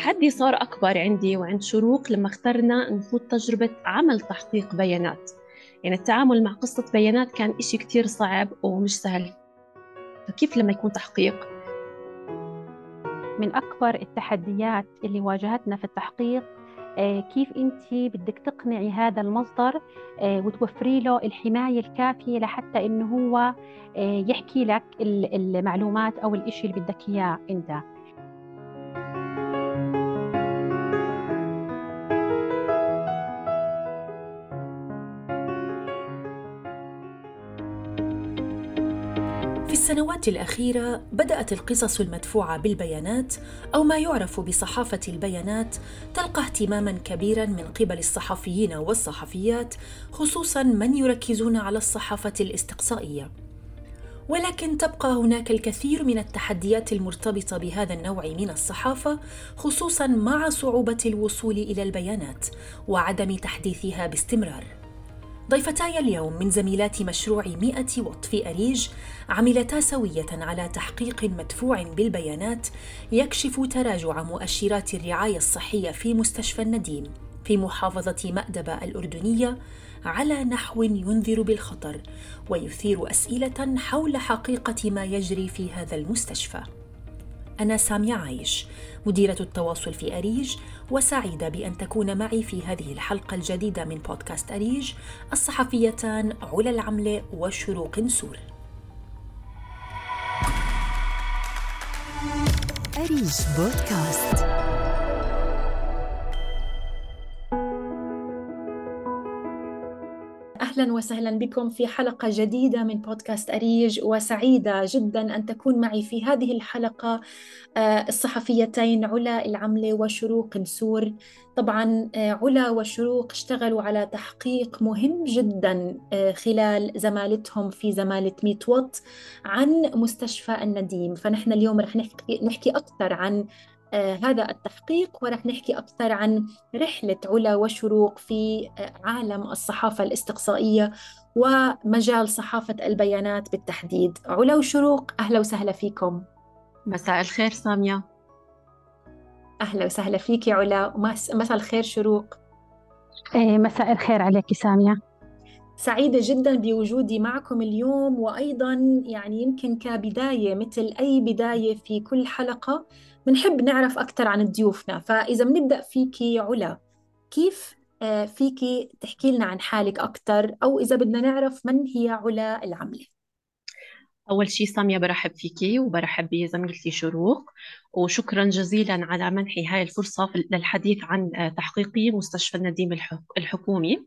التحدي صار أكبر عندي وعند شروق لما اخترنا نخوض تجربة عمل تحقيق بيانات. يعني التعامل مع قصة بيانات كان إشي كتير صعب ومش سهل. فكيف لما يكون تحقيق؟ من أكبر التحديات اللي واجهتنا في التحقيق آه، كيف أنت بدك تقنعي هذا المصدر آه، وتوفري له الحماية الكافية لحتى إنه هو آه، يحكي لك المعلومات أو الإشي اللي بدك إياه أنت. السنوات الأخيرة بدأت القصص المدفوعة بالبيانات أو ما يعرف بصحافة البيانات تلقى اهتماما كبيرا من قبل الصحفيين والصحفيات خصوصا من يركزون على الصحافة الاستقصائية. ولكن تبقى هناك الكثير من التحديات المرتبطة بهذا النوع من الصحافة خصوصا مع صعوبة الوصول إلى البيانات وعدم تحديثها باستمرار. ضيفتاي اليوم من زميلات مشروع 100 وط في أريج عملتا سوية على تحقيق مدفوع بالبيانات يكشف تراجع مؤشرات الرعاية الصحية في مستشفى النديم في محافظة مأدبة الأردنية على نحو ينذر بالخطر ويثير أسئلة حول حقيقة ما يجري في هذا المستشفى. أنا سامية عايش مديرة التواصل في أريج وسعيدة بأن تكون معي في هذه الحلقة الجديدة من بودكاست أريج الصحفيتان علا العملة وشروق نسور أريج بودكاست. أهلا وسهلا بكم في حلقة جديدة من بودكاست أريج وسعيدة جدا أن تكون معي في هذه الحلقة آه، الصحفيتين علا العملة وشروق نسور. طبعا آه، علا وشروق اشتغلوا على تحقيق مهم جدا آه، خلال زمالتهم في زمالة ميت وط عن مستشفى النديم. فنحن اليوم رح نحكي, نحكي أكثر عن هذا التحقيق ورح نحكي أكثر عن رحلة علا وشروق في آه عالم الصحافة الاستقصائية ومجال صحافة البيانات بالتحديد. علا وشروق أهلا وسهلا فيكم. مساء الخير سامية. أهلا وسهلا فيك علا. مساء الخير شروق. إيه، مساء الخير عليك سامية. سعيدة جدا بوجودي معكم اليوم وأيضا يعني يمكن كبداية مثل أي بداية في كل حلقة بنحب نعرف أكثر عن ضيوفنا. فإذا بنبدأ فيكي علا كيف آه، فيكي تحكي لنا عن حالك أكثر أو إذا بدنا نعرف من هي علا العملة. أول شيء سامية برحب فيكي وبرحب بزميلتي شروق. وشكرا جزيلا على منحي هاي الفرصة للحديث عن آه، تحقيقي مستشفى النديم الحكومي.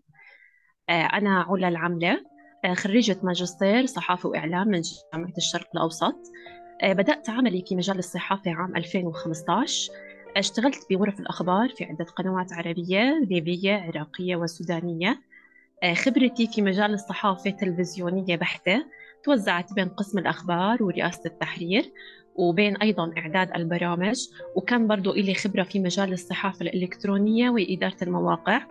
آه، أنا علا العملة. خريجة ماجستير صحافة وإعلام من جامعة الشرق الأوسط. بدأت عملي في مجال الصحافة عام 2015 اشتغلت بغرف الأخبار في عدة قنوات عربية ليبية عراقية وسودانية. آه، خبرتي في مجال الصحافة تلفزيونية بحتة. توزعت بين قسم الأخبار ورئاسة التحرير وبين أيضا إعداد البرامج. وكان برضو إلي خبرة في مجال الصحافة الإلكترونية وإدارة المواقع.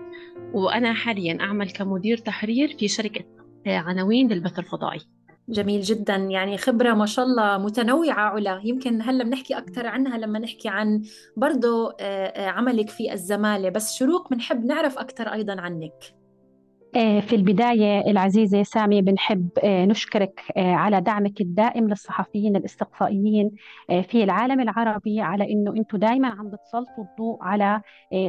وأنا حاليا أعمل كمدير تحرير في شركة آه، عناوين للبث الفضائي. جميل جدا. يعني خبرة ما شاء الله متنوعة علا. يمكن هلأ بنحكي أكثر عنها لما نحكي عن برضو آه، آه، عملك في الزمالة. بس شروق بنحب نعرف أكثر أيضا عنك. في البداية العزيزة سامي بنحب آه، نشكرك آه، على دعمك الدائم للصحفيين الاستقصائيين في العالم العربي على أنه أنتم دائما عم بتسلطوا الضوء على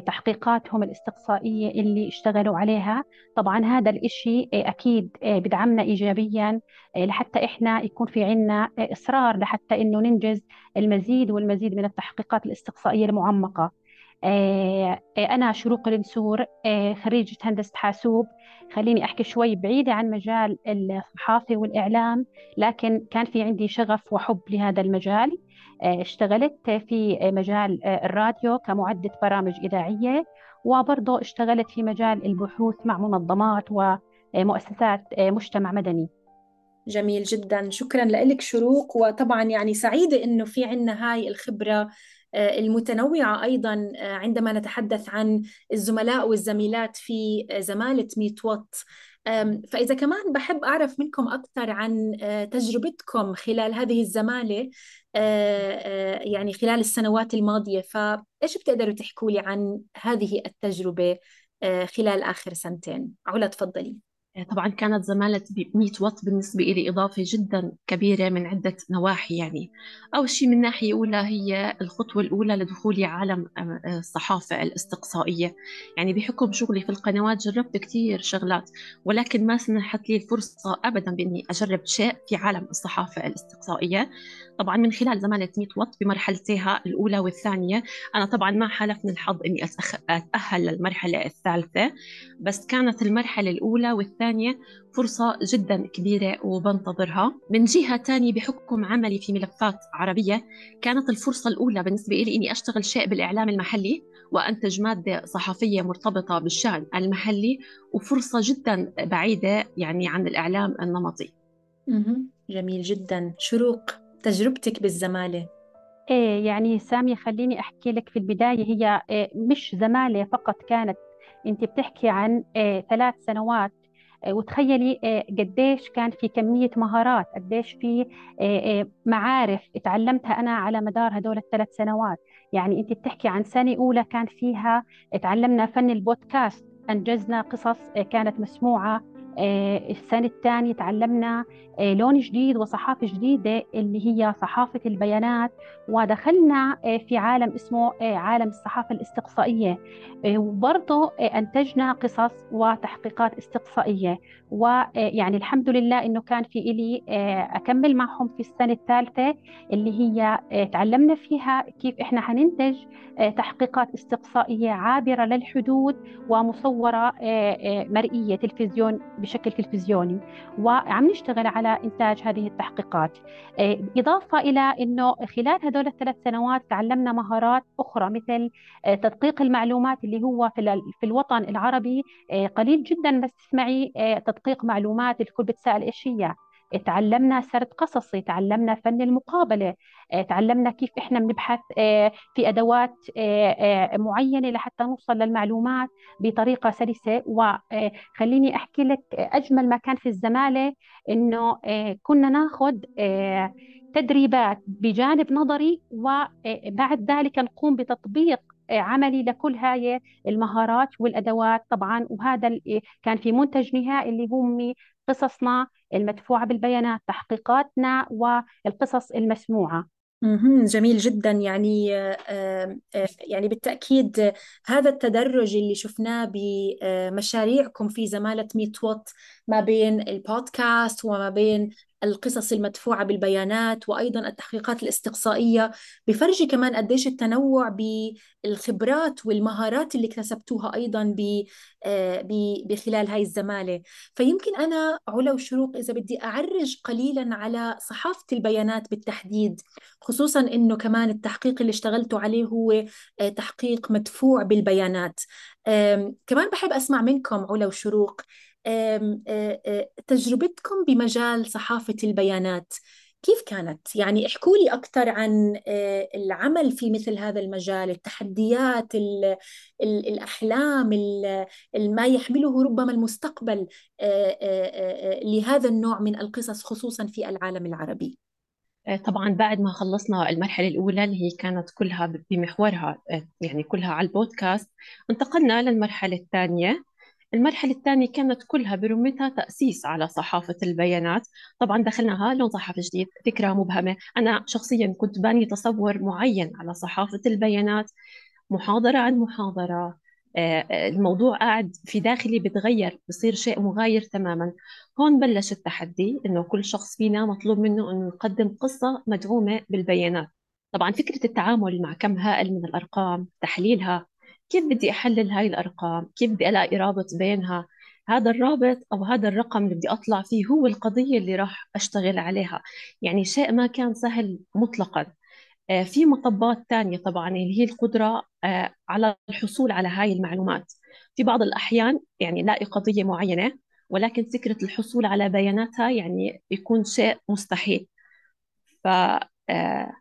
تحقيقاتهم الاستقصائية اللي اشتغلوا عليها. طبعا هذا الإشي أكيد بدعمنا إيجابيا لحتى إحنا يكون في عنا إصرار لحتى أنه ننجز المزيد والمزيد من التحقيقات الاستقصائية المعمقة. أنا شروق النسور خريجة هندسة حاسوب. خليني أحكي شوي بعيدة عن مجال الصحافة والإعلام لكن كان في عندي شغف وحب لهذا المجال. آه، اشتغلت في مجال آه، الراديو كمعدة برامج إذاعية وبرضه اشتغلت في مجال البحوث مع منظمات ومؤسسات آه، مجتمع مدني. جميل جدا. شكرا لك شروق. وطبعا يعني سعيدة إنه في عنا هاي الخبرة المتنوعة أيضا آه، عندما نتحدث عن الزملاء والزميلات في آه، زمالة ميت وط فإذا كمان بحب أعرف منكم أكثر عن آه، تجربتكم خلال هذه الزمالة يعني خلال السنوات الماضية. فإيش بتقدروا تحكوا لي عن هذه التجربة خلال آخر سنتين؟ علا تفضلي. طبعا كانت زمالة 100 وط بالنسبة لي إضافة جدا كبيرة من عدة نواحي يعني. أول شيء من ناحية أولى هي الخطوة الأولى لدخولي عالم آه، الصحافة الاستقصائية. يعني بحكم شغلي في القنوات جربت كثير شغلات ولكن ما سنحت لي الفرصة أبدا بإني أجرب شيء في عالم الصحافة الاستقصائية. طبعا من خلال زمالة 100 وط بمرحلتها الأولى والثانية أنا طبعا ما حالفني الحظ إني أتأهل للمرحلة الثالثة بس كانت المرحلة الأولى والثانية فرصة جدا كبيرة وبنتظرها. من جهة تانية بحكم عملي في ملفات عربية كانت الفرصة الأولى بالنسبة لي إني أشتغل شيء بالإعلام المحلي وأنتج مادة صحفية مرتبطة بالشأن المحلي وفرصة جدا بعيدة يعني عن الإعلام النمطي. جميل جدا. شروق. تجربتك بالزمالة؟ إيه يعني سامية خليني أحكي لك في البداية. هي إيه مش زمالة فقط كانت. أنت بتحكي عن إيه ثلاث سنوات. إيه وتخيلي إيه قديش كان في كمية مهارات قديش في إيه, معارف تعلمتها أنا على مدار هدول الثلاث سنوات. يعني أنت بتحكي عن سنة أولى كان فيها تعلمنا فن البودكاست أنجزنا قصص كانت مسموعة. السنة الثانية تعلمنا آه، لون جديد وصحافة جديدة اللي هي صحافة البيانات ودخلنا آه، في عالم اسمه آه، عالم الصحافة الاستقصائية. وبرضه أنتجنا قصص وتحقيقات استقصائية. ويعني الحمد لله إنه كان في إلي أكمل معهم في السنة الثالثة اللي هي تعلمنا فيها كيف إحنا حننتج تحقيقات استقصائية عابرة للحدود ومصورة مرئية تلفزيون بشكل تلفزيوني وعم نشتغل على إنتاج هذه التحقيقات. آه، إضافة إلى أنه خلال هذول الثلاث سنوات تعلمنا مهارات أخرى مثل آه، تدقيق المعلومات اللي هو في الوطن العربي. آه، قليل ما بس تسمعي تدقيق معلومات الكل بتسأل إيش هي. تعلمنا سرد قصصي تعلمنا فن المقابلة تعلمنا كيف إحنا بنبحث في أدوات معينة لحتى نوصل للمعلومات بطريقة سلسة. وخليني أحكي لك أجمل ما كان في الزمالة إنه كنا ناخذ تدريبات بجانب نظري وبعد ذلك نقوم بتطبيق عملي لكل هاي المهارات والأدوات. طبعا وهذا كان في منتج نهائي اللي هم قصصنا المدفوعة بالبيانات تحقيقاتنا والقصص المسموعة. جميل جدا. يعني آه، آه، يعني بالتأكيد هذا التدرج اللي شفناه بمشاريعكم في زمالة ميت وات ما بين البودكاست وما بين القصص المدفوعة بالبيانات وأيضا التحقيقات الاستقصائية بفرجي كمان قديش التنوع بالخبرات والمهارات اللي اكتسبتوها أيضا آه، بخلال هاي الزمالة. فيمكن أنا علا وشروق إذا بدي أعرج قليلا على صحافة البيانات بالتحديد خصوصا أنه كمان التحقيق اللي اشتغلتوا عليه هو آه، تحقيق مدفوع بالبيانات. كمان بحب أسمع منكم علا وشروق تجربتكم بمجال صحافة البيانات كيف كانت؟ يعني احكوا لي أكثر عن العمل في مثل هذا المجال التحديات ال ال الأحلام ال ما يحمله ربما المستقبل لهذا النوع من القصص خصوصا في العالم العربي طبعا بعد ما خلصنا المرحلة الأولى اللي هي كانت كلها بمحورها يعني كلها على البودكاست انتقلنا للمرحلة الثانية المرحلة الثانية كانت كلها برمتها تأسيس على صحافة البيانات. طبعا دخلناها لون صحافة جديد فكرة مبهمة. أنا شخصيا كنت باني تصور معين على صحافة البيانات. محاضرة عن محاضرة. آه، آه، الموضوع قاعد في داخلي بتغير بصير شيء مغاير تماما. هون بلش التحدي إنه كل شخص فينا مطلوب منه إنه يقدم قصة مدعومة بالبيانات. طبعا فكرة التعامل مع كم هائل من الأرقام تحليلها كيف بدي أحلل هاي الأرقام؟ كيف بدي ألاقي رابط بينها؟ هذا الرابط أو هذا الرقم اللي بدي أطلع فيه هو القضية اللي راح أشتغل عليها. يعني شيء ما كان سهل مطلقا. آه، في مطبات تانية طبعا اللي هي القدرة آه، على الحصول على هاي المعلومات. في بعض الأحيان يعني لاقي قضية معينة ولكن فكرة الحصول على بياناتها يعني يكون شيء مستحيل. ف آه،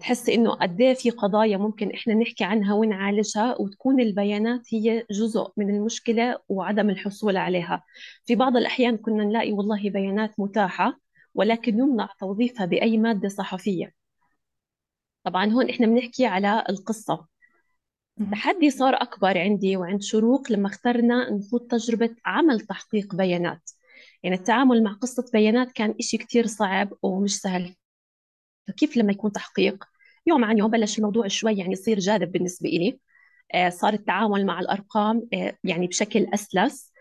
تحسي إنه قد إيه في قضايا ممكن إحنا نحكي عنها ونعالجها وتكون البيانات هي جزء من المشكلة وعدم الحصول عليها. في بعض الأحيان كنا نلاقي والله بيانات متاحة ولكن يمنع توظيفها بأي مادة صحفية. طبعا هون إحنا بنحكي على القصة. التحدي صار أكبر عندي وعند شروق لما اخترنا نخوض تجربة عمل تحقيق بيانات. يعني التعامل مع قصة بيانات كان إشي كتير صعب ومش سهل. فكيف لما يكون تحقيق؟ يوم عن يوم بلش الموضوع شوي يعني يصير جاذب بالنسبة إلي. آه، صار التعامل مع الأرقام آه، يعني بشكل أسلس.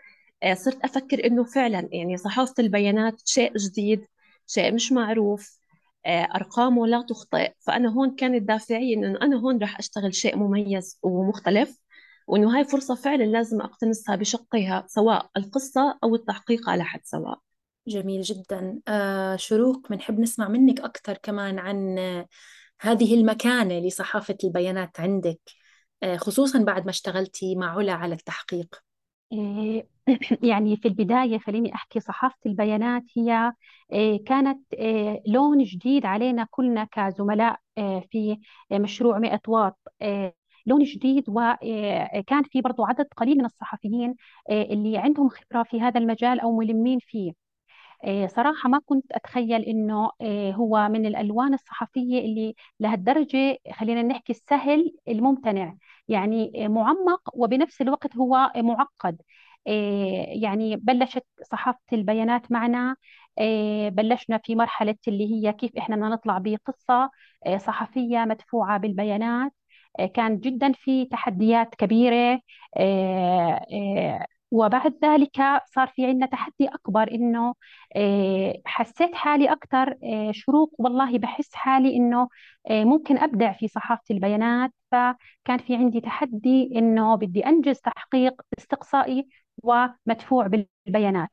آه، صرت أفكر إنه فعلا يعني صحافة البيانات شيء جديد شيء مش معروف أرقامه لا تخطئ. فأنا هون كانت دافعية إنه أنا هون راح أشتغل شيء مميز ومختلف وإنه هاي فرصة فعلا لازم أقتنصها بشقها سواء القصة أو التحقيق على حد سواء. جميل جدا. آه شروق بنحب نسمع منك أكثر كمان عن هذه المكانة لصحافة البيانات عندك آه خصوصا بعد ما اشتغلتي مع علا على التحقيق. إيه، يعني في البداية خليني أحكي صحافة البيانات هي إيه، كانت إيه، لون جديد علينا كلنا كزملاء في مشروع 100 واط. لون جديد وكان في برضو عدد قليل من الصحفيين اللي عندهم خبرة في هذا المجال أو ملمين فيه. آه، صراحة ما كنت أتخيل إنه آه، هو من الألوان الصحفية اللي لهالدرجة خلينا نحكي السهل الممتنع. يعني آه، معمق وبنفس الوقت هو معقد. يعني بلشت صحافة البيانات معنا بلشنا في مرحلة اللي هي كيف إحنا بدنا نطلع بقصة صحفية مدفوعة بالبيانات. كان جدا في تحديات كبيرة وبعد ذلك صار في عندنا تحدي أكبر إنه آه، حسيت حالي أكثر آه، شروق. والله بحس حالي إنه آه، ممكن أبدع في صحافة البيانات. فكان في عندي تحدي إنه بدي أنجز تحقيق استقصائي ومدفوع بالبيانات.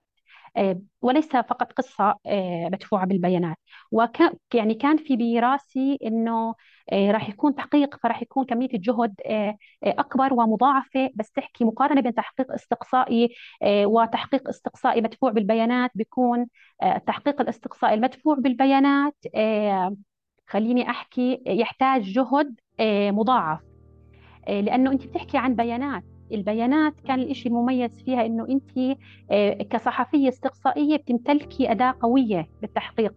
وليس فقط قصة آه، مدفوعة بالبيانات. وكان يعني كان في براسي إنه آه، راح يكون تحقيق فراح يكون كمية الجهد أكبر ومضاعفة بس تحكي مقارنة بين تحقيق استقصائي وتحقيق استقصائي مدفوع بالبيانات بيكون التحقيق الاستقصائي المدفوع بالبيانات خليني أحكي يحتاج جهد مضاعف. لأنه أنت بتحكي عن بيانات. البيانات كان الإشي المميز فيها إنه أنت آه، كصحفية استقصائية بتمتلكي أداة قوية بالتحقيق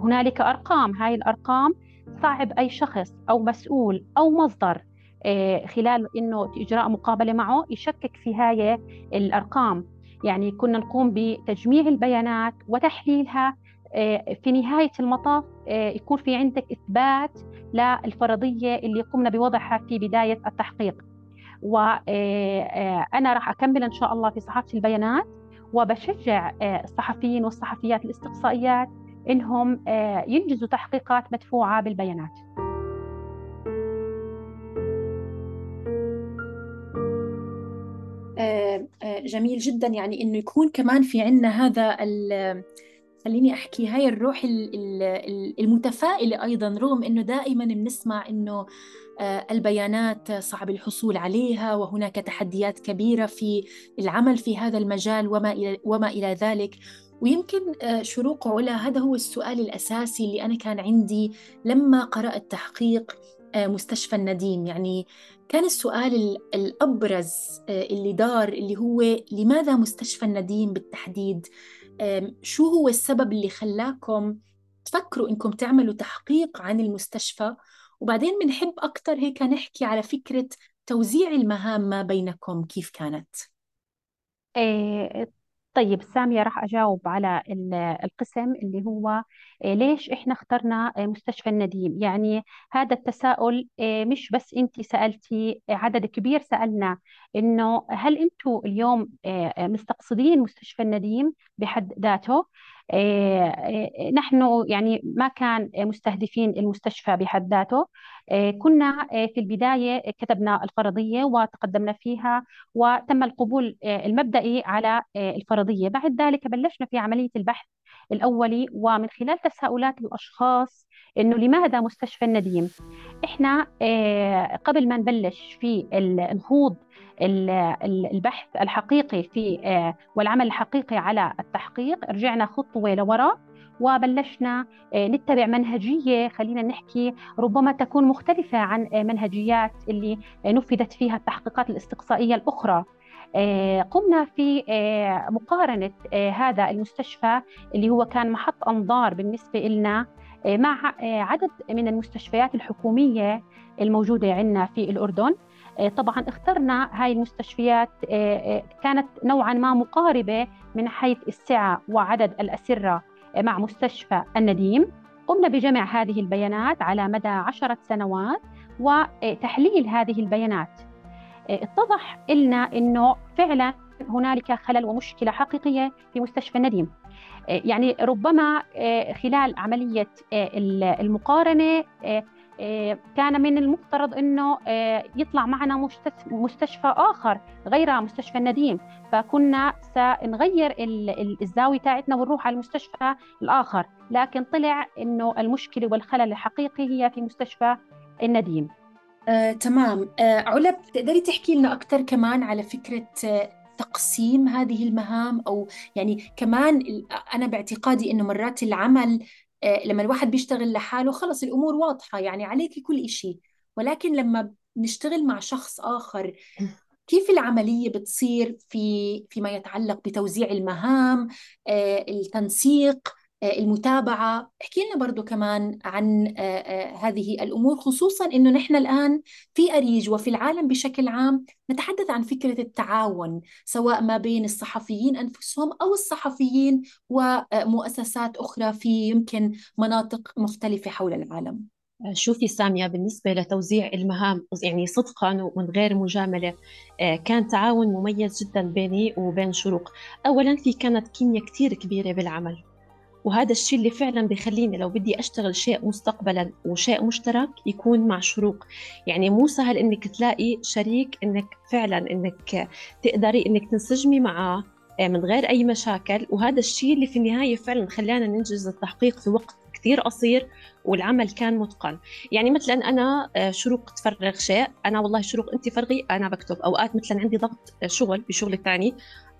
هنالك أرقام هاي الأرقام صعب أي شخص أو مسؤول أو مصدر آه، خلال إنه إجراء مقابلة معه يشكك في هاي الأرقام. يعني كنا نقوم بتجميع البيانات وتحليلها آه، في نهاية المطاف يكون في عندك إثبات للفرضية اللي قمنا بوضعها في بداية التحقيق. وأنا آه، آه، راح أكمل إن شاء الله في صحافة البيانات وبشجع آه، الصحفيين والصحفيات الاستقصائيات إنهم ينجزوا تحقيقات مدفوعة بالبيانات. جميل جدا يعني إنه يكون كمان في عندنا هذا خليني أحكي هاي الروح المتفائلة أيضا رغم إنه دائما بنسمع إنه البيانات صعب الحصول عليها وهناك تحديات كبيرة في العمل في هذا المجال وما إلى وما إلى ذلك. ويمكن آه، شروق علا هذا هو السؤال الأساسي اللي أنا كان عندي لما قرأت تحقيق آه، مستشفى النديم. يعني كان السؤال الأبرز اللي دار اللي هو لماذا مستشفى النديم بالتحديد؟ شو هو السبب اللي خلاكم تفكروا إنكم تعملوا تحقيق عن المستشفى؟ وبعدين بنحب أكثر هيك نحكي على فكرة توزيع المهام ما بينكم كيف كانت؟ إيه طيب سامية راح أجاوب على القسم اللي هو إيه ليش إحنا اخترنا مستشفى النديم يعني هذا التساؤل إيه مش بس أنت سألتي عدد كبير سألنا إنه هل أنتم اليوم مستقصدين مستشفى النديم بحد ذاته نحن يعني ما كان مستهدفين المستشفى بحد ذاته. آه، كنا في البداية كتبنا الفرضية وتقدمنا فيها وتم القبول المبدئي على الفرضية. بعد ذلك بلشنا في عملية البحث الأولي ومن خلال تساؤلات الأشخاص إنه لماذا مستشفى النديم؟ إحنا قبل ما نبلش في الخوض البحث الحقيقي في آه، والعمل الحقيقي على التحقيق رجعنا خطوة لوراء وبلشنا نتبع منهجية خلينا نحكي ربما تكون مختلفة عن منهجيات اللي نفذت فيها التحقيقات الاستقصائية الأخرى قمنا في مقارنة هذا المستشفى اللي هو كان محط أنظار بالنسبة لنا مع عدد من المستشفيات الحكومية الموجودة عندنا في الأردن. طبعا اخترنا هاي المستشفيات كانت نوعا ما مقاربة من حيث السعة وعدد الأسرة مع مستشفى النديم. قمنا بجمع هذه البيانات على مدى عشرة سنوات وتحليل هذه البيانات. اتضح لنا إنه فعلا هنالك خلل ومشكلة حقيقية في مستشفى النديم يعني ربما خلال عملية المقارنة كان من المفترض إنه يطلع معنا مستشفى آخر غير مستشفى النديم فكنا سنغير الزاوية تاعتنا ونروح على المستشفى الآخر. لكن طلع إنه المشكلة والخلل الحقيقي هي في مستشفى النديم. آه، تمام. آه، علا بتقدري تحكي لنا أكثر كمان على فكرة آه، تقسيم هذه المهام أو يعني كمان أنا باعتقادي إنه مرات العمل آه، لما الواحد بيشتغل لحاله خلص الأمور واضحة يعني عليك كل إشي. ولكن لما بنشتغل مع شخص آخر كيف العملية بتصير في فيما يتعلق بتوزيع المهام التنسيق؟ آه، المتابعة. احكي لنا برضو كمان عن آه، آه، هذه الأمور خصوصا أنه نحن الآن في أريج وفي العالم بشكل عام نتحدث عن فكرة التعاون سواء ما بين الصحفيين أنفسهم أو الصحفيين ومؤسسات أخرى في يمكن مناطق مختلفة حول العالم. شوفي سامية بالنسبة لتوزيع المهام يعني صدقا ومن غير مجاملة كان تعاون مميز جدا بيني وبين شروق. أولا في كانت كيمياء كتير كبيرة بالعمل. وهذا الشيء اللي فعلا بيخليني لو بدي أشتغل شيء مستقبلا وشيء مشترك يكون مع شروق. يعني مو سهل إنك تلاقي شريك إنك فعلا إنك تقدري إنك تنسجمي معه آه، من غير أي مشاكل. وهذا الشيء اللي في النهاية فعلا خلانا ننجز التحقيق في وقت كثير قصير والعمل كان متقن. يعني مثلا أنا آه، شروق تفرغ شيء أنا والله شروق انت فرغي أنا بكتب. أوقات مثلا عندي ضغط شغل بشغل الثاني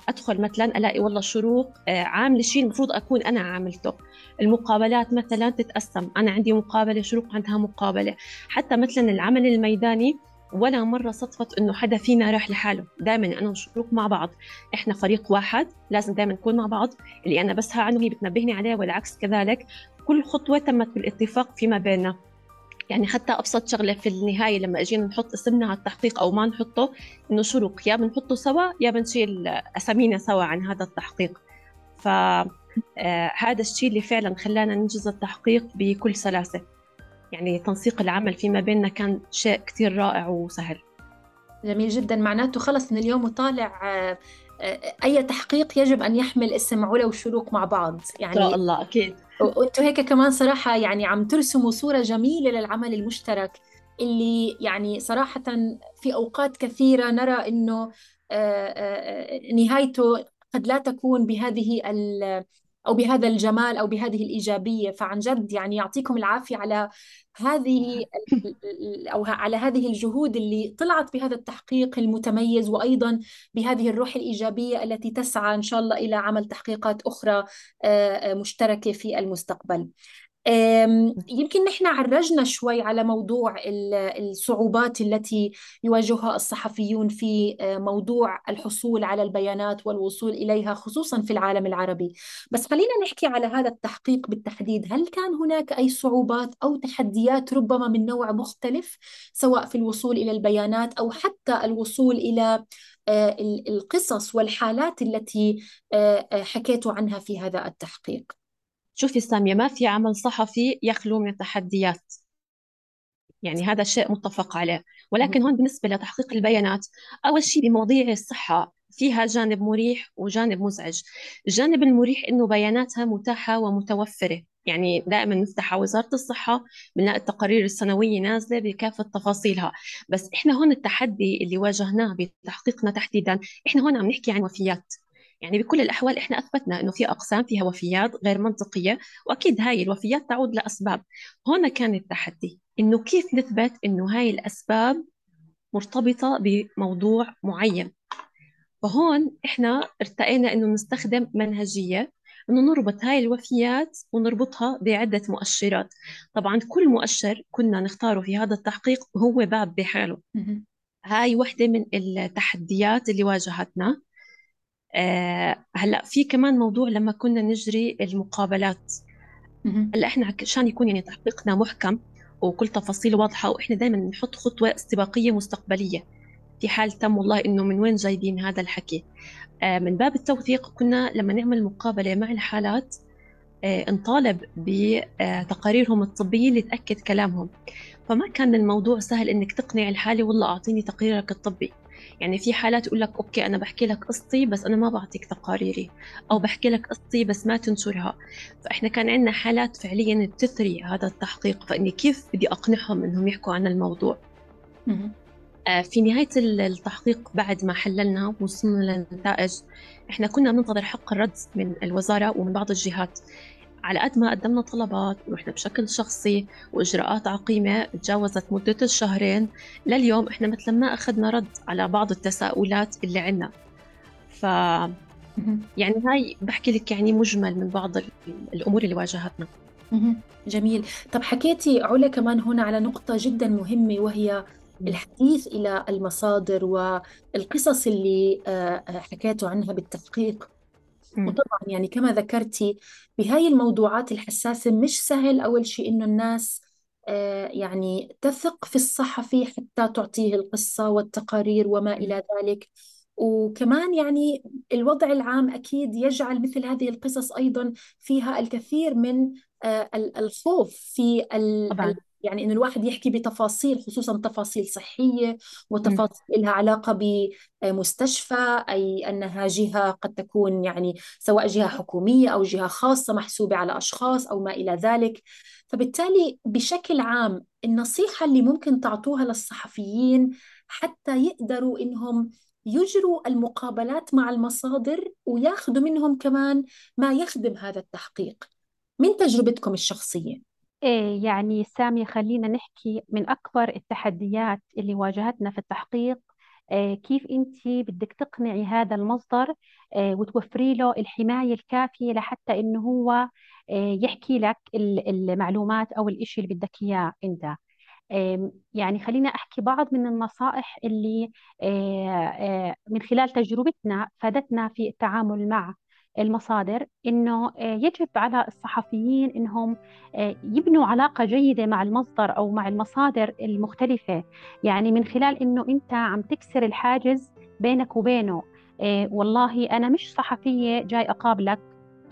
أدخل مثلا ألاقي والله شروق آه، عامله شيء المفروض أكون أنا عاملته. المقابلات مثلا تتقسم. أنا عندي مقابلة شروق عندها مقابلة. حتى مثلا العمل الميداني ولا مرة صدفت إنه حدا فينا راح لحاله. دائما أنا وشروق مع بعض. إحنا فريق واحد لازم دائما نكون مع بعض. اللي أنا بسهى عنه هي بتنبهني عليه والعكس كذلك. كل خطوة تمت بالاتفاق فيما بيننا. يعني حتى أبسط شغلة في النهاية لما اجينا نحط اسمنا على التحقيق أو ما نحطه إنه شروق يا بنحطه سوا يا بنشيل أسامينا سوا عن هذا التحقيق. ف آه، هذا الشيء اللي فعلا خلانا ننجز التحقيق بكل سلاسة. يعني تنسيق العمل فيما بيننا كان شيء كثير رائع وسهل. جميل جدا. معناته خلص من اليوم وطالع آه، آه، أي تحقيق يجب أن يحمل اسم علا وشروق مع بعض. يعني إن شاء الله أكيد. وأنتم هيك كمان صراحة يعني عم ترسموا صورة جميلة للعمل المشترك اللي يعني صراحة في أوقات كثيرة نرى إنه نهايته قد لا تكون بهذه أو بهذا الجمال أو بهذه الإيجابية. فعن جد يعني يعطيكم العافية على هذه أو على هذه الجهود اللي طلعت بهذا التحقيق المتميز وأيضا بهذه الروح الإيجابية التي تسعى إن شاء الله إلى عمل تحقيقات أخرى مشتركة في المستقبل. يمكن نحن عرجنا شوي على موضوع الصعوبات التي يواجهها الصحفيون في آه، موضوع الحصول على البيانات والوصول إليها خصوصا في العالم العربي. بس خلينا نحكي على هذا التحقيق بالتحديد. هل كان هناك أي صعوبات أو تحديات ربما من نوع مختلف سواء في الوصول إلى البيانات أو حتى الوصول إلى آه، القصص والحالات التي آه، حكيت عنها في هذا التحقيق؟ شوفي سامية ما في عمل صحفي يخلو من التحديات. يعني هذا شيء متفق عليه. ولكن هون بالنسبة لتحقيق البيانات أول شيء بمواضيع الصحة فيها جانب مريح وجانب مزعج. الجانب المريح إنه بياناتها متاحة ومتوفرة. يعني دائما نفتح على وزارة الصحة بنلاقي التقارير السنوية نازلة بكافة تفاصيلها. بس إحنا هون التحدي اللي واجهناه بتحقيقنا تحديدا إحنا هون عم نحكي عن وفيات. يعني بكل الأحوال إحنا أثبتنا إنه في أقسام فيها وفيات غير منطقية وأكيد هاي الوفيات تعود لأسباب. هنا كان التحدي إنه كيف نثبت إنه هاي الأسباب مرتبطة بموضوع معين. فهون إحنا ارتقينا إنه نستخدم منهجية إنه نربط هاي الوفيات ونربطها بعدة مؤشرات. طبعا كل مؤشر كنا نختاره في هذا التحقيق هو باب بحاله. هاي وحدة من التحديات اللي واجهتنا. هلا في كمان موضوع لما كنا نجري المقابلات. هلا إحنا عشان يكون يعني تحقيقنا محكم وكل تفاصيله واضحة وإحنا دائما نحط خطوة استباقية مستقبلية. في حال تم والله إنه من وين جايبين هذا الحكي. آه من باب التوثيق كنا لما نعمل مقابلة مع الحالات آه نطالب بتقاريرهم الطبية اللي تأكد كلامهم. فما كان الموضوع سهل إنك تقنع الحالة والله أعطيني تقريرك الطبي. يعني في حالات يقول لك أوكي أنا بحكي لك قصتي بس أنا ما بعطيك تقاريري أو بحكي لك قصتي بس ما تنشرها. فإحنا كان عندنا حالات فعليا تثري هذا التحقيق فإني كيف بدي أقنعهم إنهم يحكوا عن الموضوع. آه، في نهاية التحقيق بعد ما حللنا وصلنا للنتائج إحنا كنا ننتظر حق الرد من الوزارة ومن بعض الجهات. على قد ما قدمنا طلبات ورحنا بشكل شخصي وإجراءات عقيمة تجاوزت مدة الشهرين لليوم إحنا مثل ما أخذنا رد على بعض التساؤلات اللي عندنا ف يعني هاي بحكي لك يعني مجمل من بعض الأمور اللي واجهتنا. جميل. طب حكيتي علا كمان هنا على نقطة جدا مهمة وهي الحديث إلى المصادر والقصص اللي آه، حكيتوا عنها بالتدقيق وطبعا يعني كما ذكرتي بهاي الموضوعات الحساسة مش سهل أول شيء إنه الناس آه، يعني تثق في الصحفي حتى تعطيه القصة والتقارير وما إلى ذلك. وكمان يعني الوضع العام أكيد يجعل مثل هذه القصص أيضا فيها الكثير من آه، الخوف في طبعا. يعني إنه الواحد يحكي بتفاصيل خصوصا تفاصيل صحية وتفاصيل لها علاقة بمستشفى أي أنها جهة قد تكون يعني سواء جهة حكومية أو جهة خاصة محسوبة على أشخاص أو ما إلى ذلك. فبالتالي بشكل عام النصيحة اللي ممكن تعطوها للصحفيين حتى يقدروا إنهم يجروا المقابلات مع المصادر وياخذوا منهم كمان ما يخدم هذا التحقيق. من تجربتكم الشخصية؟ إيه يعني سامي خلينا نحكي من أكبر التحديات اللي واجهتنا في التحقيق إيه كيف أنت بدك تقنعي هذا المصدر إيه وتوفري له الحماية الكافية لحتى إنه هو إيه يحكي لك المعلومات أو الإشي اللي بدك إياه أنت. يعني خلينا أحكي بعض من النصائح اللي من خلال تجربتنا فادتنا في التعامل مع المصادر إنه آه، يجب على الصحفيين إنهم آه، يبنوا علاقة جيدة مع المصدر أو مع المصادر المختلفة. يعني من خلال إنه أنت عم تكسر الحاجز بينك وبينه آه، والله أنا مش صحفية جاي أقابلك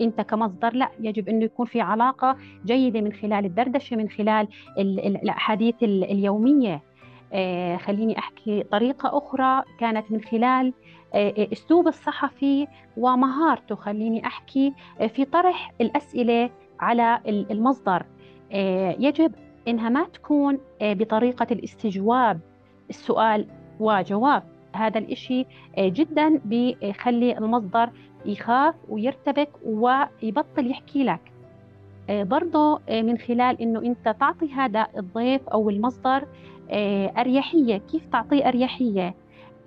أنت كمصدر لا يجب إنه يكون في علاقة جيدة من خلال الدردشة من خلال الأحاديث اليومية. خليني أحكي طريقة أخرى كانت من خلال آه، آه، أسلوب الصحفي ومهارته خليني أحكي آه، في طرح الأسئلة على المصدر. يجب إنها ما تكون بطريقة الاستجواب. السؤال وجواب. هذا الإشي جدا بيخلي المصدر يخاف ويرتبك ويبطل يحكي لك. برضه من خلال إنه أنت تعطي هذا الضيف أو المصدر أريحية. كيف تعطيه أريحية؟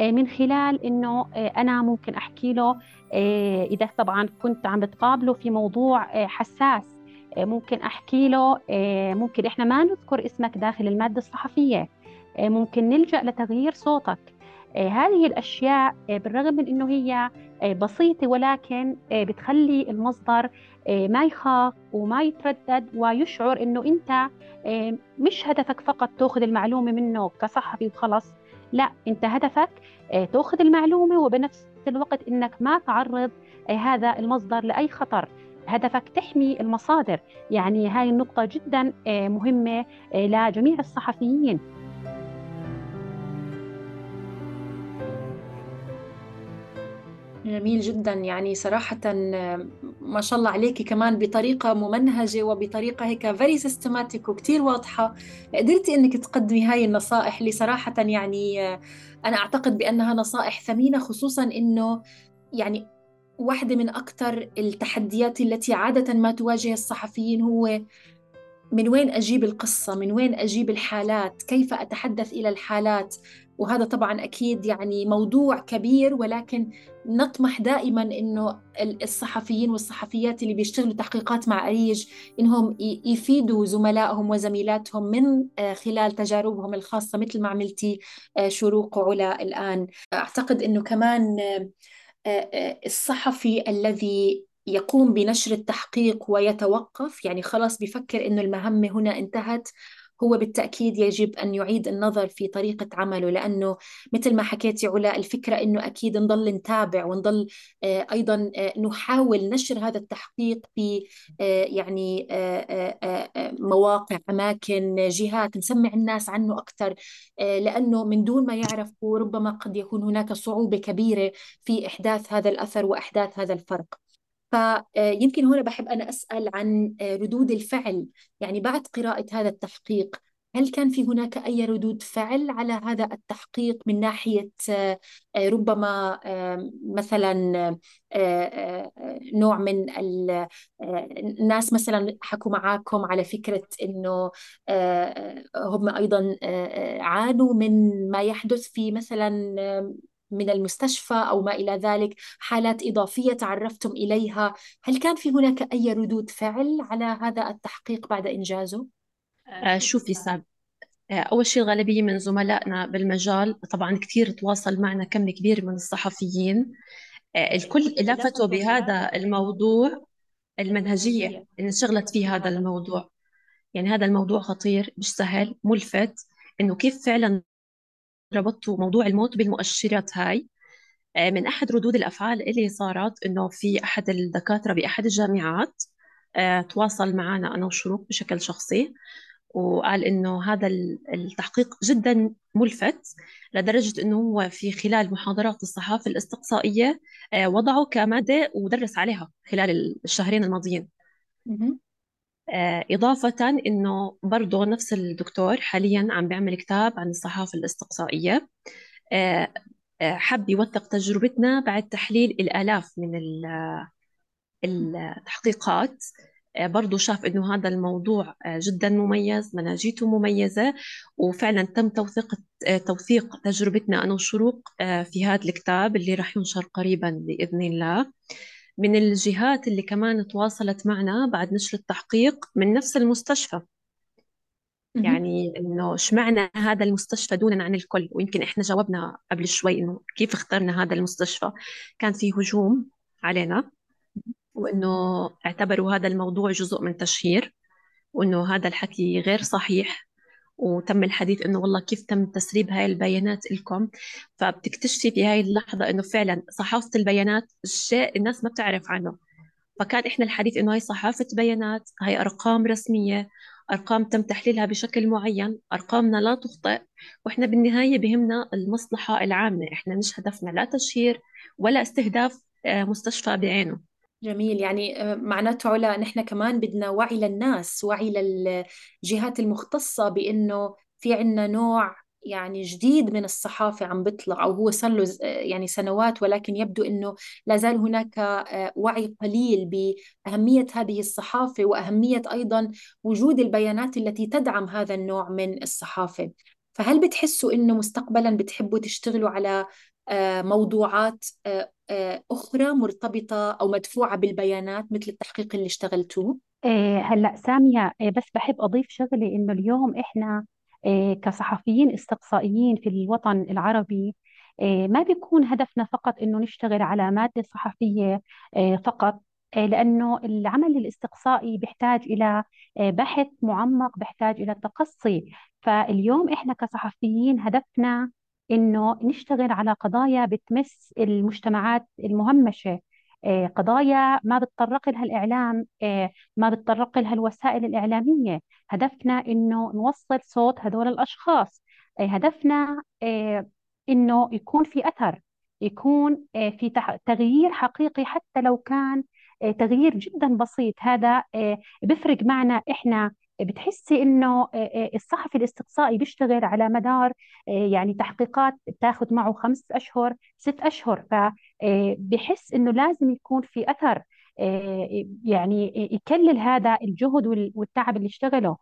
آه، من خلال إنه آه، أنا ممكن أحكي له آه، إذا طبعا كنت عم بتقابله في موضوع حساس ممكن أحكي له ممكن إحنا ما نذكر اسمك داخل المادة الصحفية ممكن نلجأ لتغيير صوتك. هذه الأشياء بالرغم من إنه هي بسيطة ولكن بتخلي المصدر ما يخاف وما يتردد ويشعر إنه أنت مش هدفك فقط تأخذ المعلومة منه كصحفي وخلص لا أنت هدفك آه، تأخذ المعلومة وبنفس الوقت إنك ما تعرض آه، هذا المصدر لأي خطر. هدفك تحمي المصادر. يعني هاي النقطة جدا آه، مهمة لجميع الصحفيين. جميل جدا. يعني صراحة ما شاء الله عليكي كمان بطريقة ممنهجة وبطريقة هيك very systematic وكتير واضحة. قدرتي إنك تقدمي هاي النصائح اللي صراحة يعني أنا أعتقد بأنها نصائح ثمينة خصوصا إنه يعني واحدة من أكثر التحديات التي عادة ما تواجه الصحفيين هو من وين أجيب القصة؟ من وين أجيب الحالات؟ كيف أتحدث إلى الحالات؟ وهذا طبعا أكيد يعني موضوع كبير ولكن نطمح دائما إنه الصحفيين والصحفيات اللي بيشتغلوا تحقيقات مع أريج إنهم يفيدوا زملائهم وزميلاتهم من آه، خلال تجاربهم الخاصة مثل ما عملتي آه، شروق وعلا الآن. أعتقد إنه كمان آه، الصحفي الذي يقوم بنشر التحقيق ويتوقف يعني خلاص بفكر إنه المهمة هنا انتهت هو بالتأكيد يجب أن يعيد النظر في طريقة عمله لأنه مثل ما حكيتي علا الفكرة أنه أكيد نضل نتابع ونضل آه، أيضا آه، نحاول نشر هذا التحقيق في آه، يعني مواقع أماكن جهات نسمع الناس عنه أكثر لأنه من دون ما يعرفوا ربما قد يكون هناك صعوبة كبيرة في إحداث هذا الأثر وإحداث هذا الفرق. فيمكن هنا بحب أنا أسأل عن ردود الفعل. يعني بعد قراءة هذا التحقيق هل كان في هناك أي ردود فعل على هذا التحقيق من ناحية ربما مثلا نوع من الناس مثلا حكوا معاكم على فكرة أنه هم أيضا عانوا من ما يحدث في مثلا من المستشفى أو ما إلى ذلك حالات إضافية تعرفتم إليها. هل كان في هناك أي ردود فعل على هذا التحقيق بعد إنجازه؟ آه شوفي ساب آه أول شيء الغالبية من زملائنا بالمجال طبعا كثير تواصل معنا كم كبير من الصحفيين. آه الكل لفتوا بهذا الموضوع المنهجية اللي انشغلت فيه هذا الموضوع. يعني هذا الموضوع خطير مش سهل ملفت إنه كيف فعلا ربطتوا موضوع الموت بالمؤشرات هاي. آه، من أحد ردود الأفعال اللي صارت إنه في أحد الدكاترة بأحد الجامعات آه، تواصل معنا أنا وشروق بشكل شخصي وقال إنه هذا التحقيق جدا ملفت لدرجة إنه هو في خلال محاضرات الصحافة الاستقصائية آه، وضعه كمادة ودرس عليها خلال الشهرين الماضيين. إضافة إنه برضه نفس الدكتور حاليا عم بيعمل كتاب عن الصحافة الإستقصائية. آه، آه، حب يوثق تجربتنا بعد تحليل الآلاف من التحقيقات. آه، برضه شاف إنه هذا الموضوع جدا مميز مناجيته مميزة وفعلا تم توثيق توثيق تجربتنا أنا وشروق في هذا الكتاب اللي راح ينشر قريبا بإذن الله. من الجهات اللي كمان تواصلت معنا بعد نشر التحقيق من نفس المستشفى. يعني إنه اشمعنى هذا المستشفى دونا عن الكل ويمكن إحنا جاوبنا قبل شوي إنه كيف اخترنا هذا المستشفى. كان في هجوم علينا وإنه اعتبروا هذا الموضوع جزء من تشهير وإنه هذا الحكي غير صحيح. وتم الحديث إنه والله كيف تم تسريب هاي البيانات لكم فبتكتشفي في هاي اللحظة إنه فعلا صحافة البيانات شيء الناس ما بتعرف عنه. فكان إحنا الحديث إنه هاي صحافة بيانات هاي أرقام رسمية أرقام تم تحليلها بشكل معين أرقامنا لا تخطئ وإحنا بالنهاية بهمنا المصلحة العامة. إحنا مش هدفنا لا تشهير ولا استهداف آه، مستشفى بعينه. جميل. يعني آه، معناته علا نحن كمان بدنا وعي للناس وعي للجهات المختصة بأنه في عنا نوع يعني جديد من الصحافة عم بيطلع أو هو صار له آه، يعني سنوات ولكن يبدو أنه لا زال هناك آه، وعي قليل بأهمية هذه الصحافة وأهمية أيضا وجود البيانات التي تدعم هذا النوع من الصحافة. فهل بتحسوا أنه مستقبلا بتحبوا تشتغلوا على موضوعات آه، أخرى مرتبطة أو مدفوعة بالبيانات مثل التحقيق اللي اشتغلتوه؟ إيه هلأ سامية إيه بس بحب أضيف شغلة إنه اليوم إحنا إيه كصحفيين استقصائيين في الوطن العربي ما بيكون هدفنا فقط إنه نشتغل على مادة صحفية فقط لأنه العمل الاستقصائي بيحتاج إلى بحث معمق بيحتاج إلى تقصي فاليوم إحنا كصحفيين هدفنا إنه نشتغل على قضايا بتمس المجتمعات المهمشة. آه، قضايا ما بتطرق لها الإعلام آه، ما بتطرق لها الوسائل الإعلامية. هدفنا إنه نوصل صوت هدول الأشخاص. آه، هدفنا إنه يكون في أثر يكون في تغيير حقيقي حتى لو كان تغيير جدا بسيط. هذا بفرق معنا إحنا بتحسي إنه آه، آه، الصحفي الاستقصائي بيشتغل على مدار آه، يعني تحقيقات بتاخذ معه خمس أشهر ست أشهر. فبحس إنه لازم يكون في أثر يعني يكلل هذا الجهد والتعب اللي اشتغله.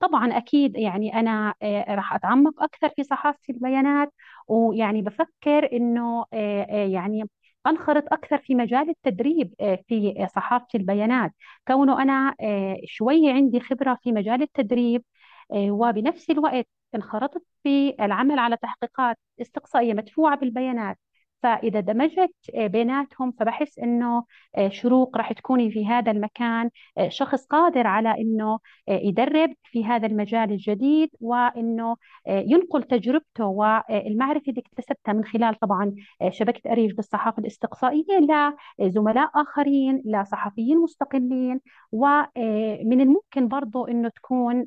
طبعا أكيد يعني أنا راح أتعمق أكثر في صحافة البيانات ويعني بفكر إنه يعني أنخرط أكثر في مجال التدريب في صحافة البيانات. كونه أنا شوي عندي خبرة في مجال التدريب وبنفس الوقت انخرطت في العمل على تحقيقات استقصائية مدفوعة بالبيانات فإذا دمجت بيناتهم فبحس إنه شروق راح تكوني في هذا المكان شخص قادر على إنه يدرب في هذا المجال الجديد وإنه ينقل تجربته والمعرفة اللي اكتسبتها من خلال طبعا شبكة أريج بالصحافة الاستقصائية لزملاء آخرين لصحفيين مستقلين ومن الممكن برضو إنه تكون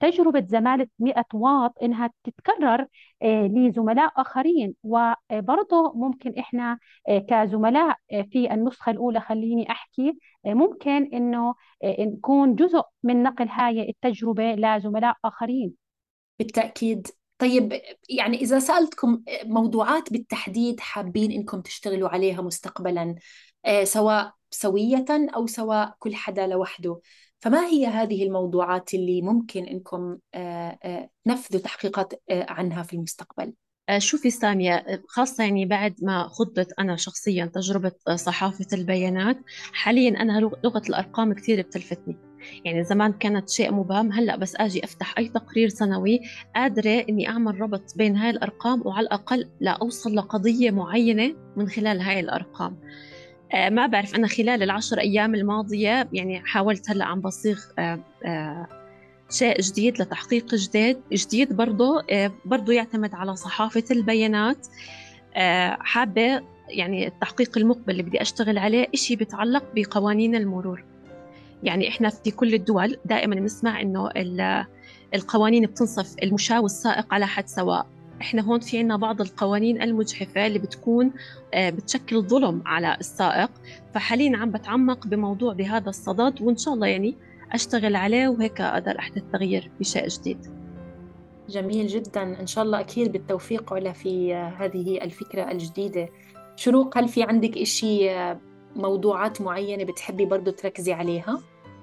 تجربة زمالة 100 واط إنها تتكرر آه، لزملاء آخرين. وبرضه ممكن إحنا آه، كزملاء آه، في النسخة الأولى خليني أحكي ممكن إنه نكون جزء من نقل هاي التجربة لزملاء آخرين. بالتأكيد. طيب يعني إذا سألتكم موضوعات بالتحديد حابين إنكم تشتغلوا عليها مستقبلا سواء سوية أو سواء كل حدا لوحده فما هي هذه الموضوعات اللي ممكن إنكم آه، آه، تنفذوا تحقيقات آه، عنها في المستقبل؟ شوفي سامية خاصة يعني بعد ما خضت أنا شخصيا تجربة صحافة البيانات حاليا أنا لغة الأرقام كثير بتلفتني يعني زمان كانت شيء مبهم هلأ بس آجي أفتح أي تقرير سنوي قادرة إني أعمل ربط بين هاي الأرقام وعلى الأقل لاوصل لقضية معينة من خلال هاي الأرقام آه، ما بعرف أنا خلال العشر أيام الماضية يعني حاولت هلأ عم بصيغ آه، آه، شيء جديد لتحقيق جديد جديد برضه برضه يعتمد على صحافة البيانات. حابة يعني التحقيق المقبل اللي بدي أشتغل عليه إشي بيتعلق بقوانين المرور. يعني إحنا في كل الدول دائما بنسمع إنه القوانين بتنصف المشاة والسائق على حد سواء. إحنا هون في عنا بعض القوانين المجحفة اللي بتكون آه، بتشكل ظلم على السائق. فحاليا عم بتعمق بموضوع بهذا الصدد وإن شاء الله يعني أشتغل عليه وهيك أقدر أحدث تغيير بشيء جديد. جميل جدا. إن شاء الله أكيد بالتوفيق علا في هذه الفكرة الجديدة. شروق هل في عندك إشي آه، موضوعات معينة بتحبي برضو تركزي عليها؟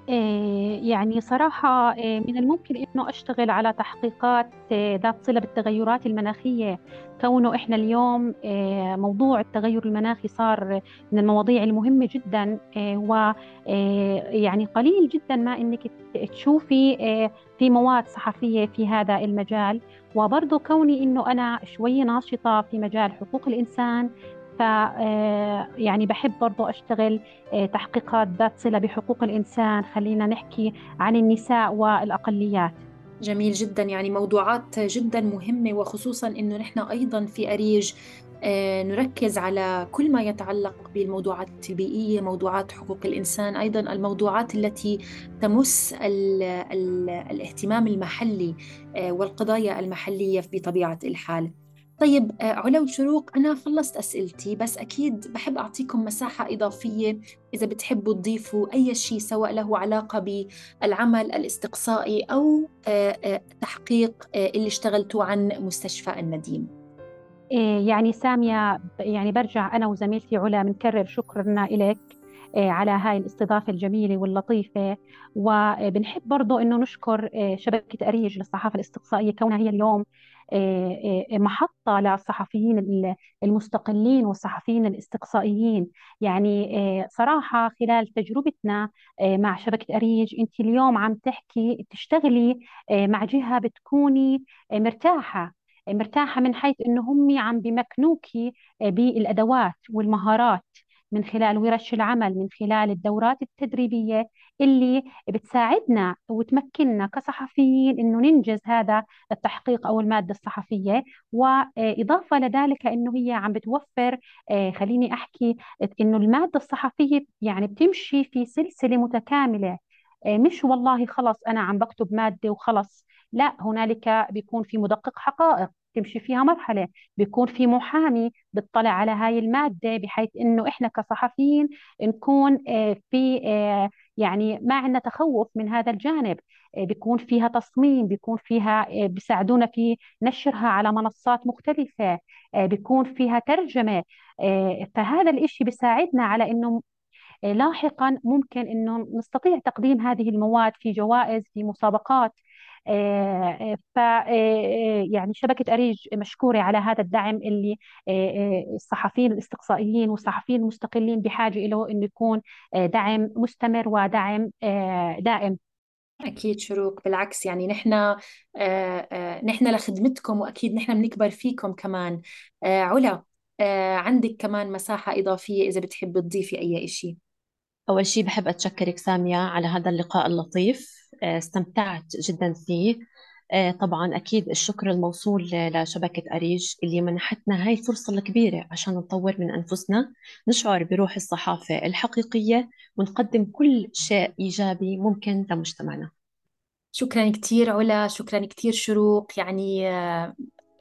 إيه، يعني صراحة إيه، من الممكن إنه أشتغل على تحقيقات إيه، ذات صلة بالتغيرات المناخية. كونه إحنا اليوم موضوع التغير المناخي صار من المواضيع المهمة جدا ويعني قليل جدا ما إنك تشوفي في مواد صحفية في هذا المجال. وبرضه كوني إنه أنا شوي ناشطة في مجال حقوق الإنسان ف آه، يعني بحب برضو أشتغل آه، تحقيقات ذات صلة بحقوق الإنسان خلينا نحكي عن النساء والأقليات. جميل جدا. يعني موضوعات جدا مهمة وخصوصا أنه نحن أيضا في أريج آه، نركز على كل ما يتعلق بالموضوعات البيئية موضوعات حقوق الإنسان أيضا الموضوعات التي تمس ال ال الاهتمام المحلي والقضايا المحلية بطبيعة الحال. طيب آه، علا وشروق أنا خلصت أسئلتي بس أكيد بحب أعطيكم مساحة إضافية إذا بتحبوا تضيفوا أي شيء سواء له علاقة بالعمل الاستقصائي أو آه، آه، تحقيق اللي اشتغلتوا عن مستشفى النديم إيه، يعني سامية يعني برجع أنا وزميلتي علا بنكرر شكرنا إليك على هاي الاستضافة الجميلة واللطيفة وبنحب برضو أنه نشكر شبكة أريج للصحافة الاستقصائية كونها هي اليوم محطة للصحفيين المستقلين والصحفيين الاستقصائيين. يعني آه، صراحة خلال تجربتنا مع شبكة أريج أنت اليوم عم تحكي تشتغلي مع جهة بتكوني مرتاحة مرتاحة من حيث أنه هم عم بمكنوكي بالأدوات والمهارات من خلال ورش العمل من خلال الدورات التدريبية اللي بتساعدنا وتمكننا كصحفيين إنه ننجز هذا التحقيق أو المادة الصحفية. وإضافة لذلك إنه هي عم بتوفر آه، خليني أحكي إنه المادة الصحفية يعني بتمشي في سلسلة متكاملة. آه، مش والله خلص أنا عم بكتب مادة وخلص. لا هنالك بيكون في مدقق حقائق تمشي فيها مرحلة بيكون في محامي بيطلع على هاي المادة بحيث إنه إحنا كصحفيين نكون آه، في يعني ما عندنا تخوف من هذا الجانب. آه، بيكون فيها تصميم بيكون فيها آه، بيساعدونا في نشرها على منصات مختلفة آه، بيكون فيها ترجمة. فهذا الإشي بيساعدنا على إنه لاحقا ممكن إنه نستطيع تقديم هذه المواد في جوائز في مسابقات. ف يعني شبكة أريج مشكورة على هذا الدعم اللي الصحفيين الاستقصائيين والصحفيين المستقلين بحاجة له إنه يكون دعم مستمر ودعم دائم. أكيد شروق بالعكس يعني نحن آه آه نحن لخدمتكم وأكيد نحن بنكبر فيكم كمان. آه علا آه عندك كمان مساحة إضافية إذا بتحبي تضيفي أي إشي؟ أول شيء بحب أتشكرك سامية على هذا اللقاء اللطيف آه استمتعت جدا فيه. آه طبعا أكيد الشكر الموصول لشبكة أريج اللي منحتنا هاي الفرصة الكبيرة عشان نطور من أنفسنا نشعر بروح الصحافة الحقيقية ونقدم كل شيء إيجابي ممكن لمجتمعنا. شكرا كثير علا شكرا كثير شروق. يعني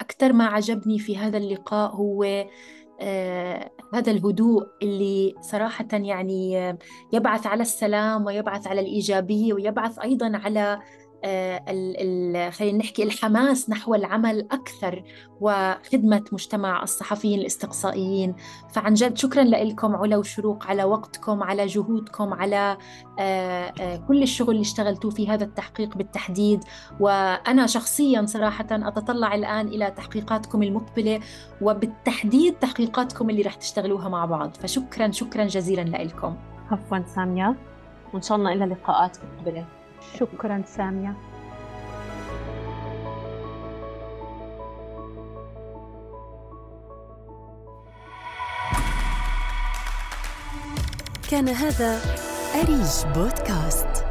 أكثر ما عجبني في هذا اللقاء هو آه هذا الهدوء اللي صراحة يعني يبعث على السلام ويبعث على الإيجابية ويبعث أيضا على خلينا نحكي الحماس نحو العمل أكثر وخدمة مجتمع الصحفيين الاستقصائيين. فعن جد شكرا لكم علا وشروق على وقتكم على جهودكم على آه، آه، كل الشغل اللي اشتغلتوه في هذا التحقيق بالتحديد. وأنا شخصيا صراحة أتطلع الآن إلى تحقيقاتكم المقبلة وبالتحديد تحقيقاتكم اللي رح تشتغلوها مع بعض. فشكرا شكرا جزيلا لكم عفوا سامية. وإن شاء الله إلى لقاءات مقبلة. شكرا سامية. كان هذا أريج بودكاست.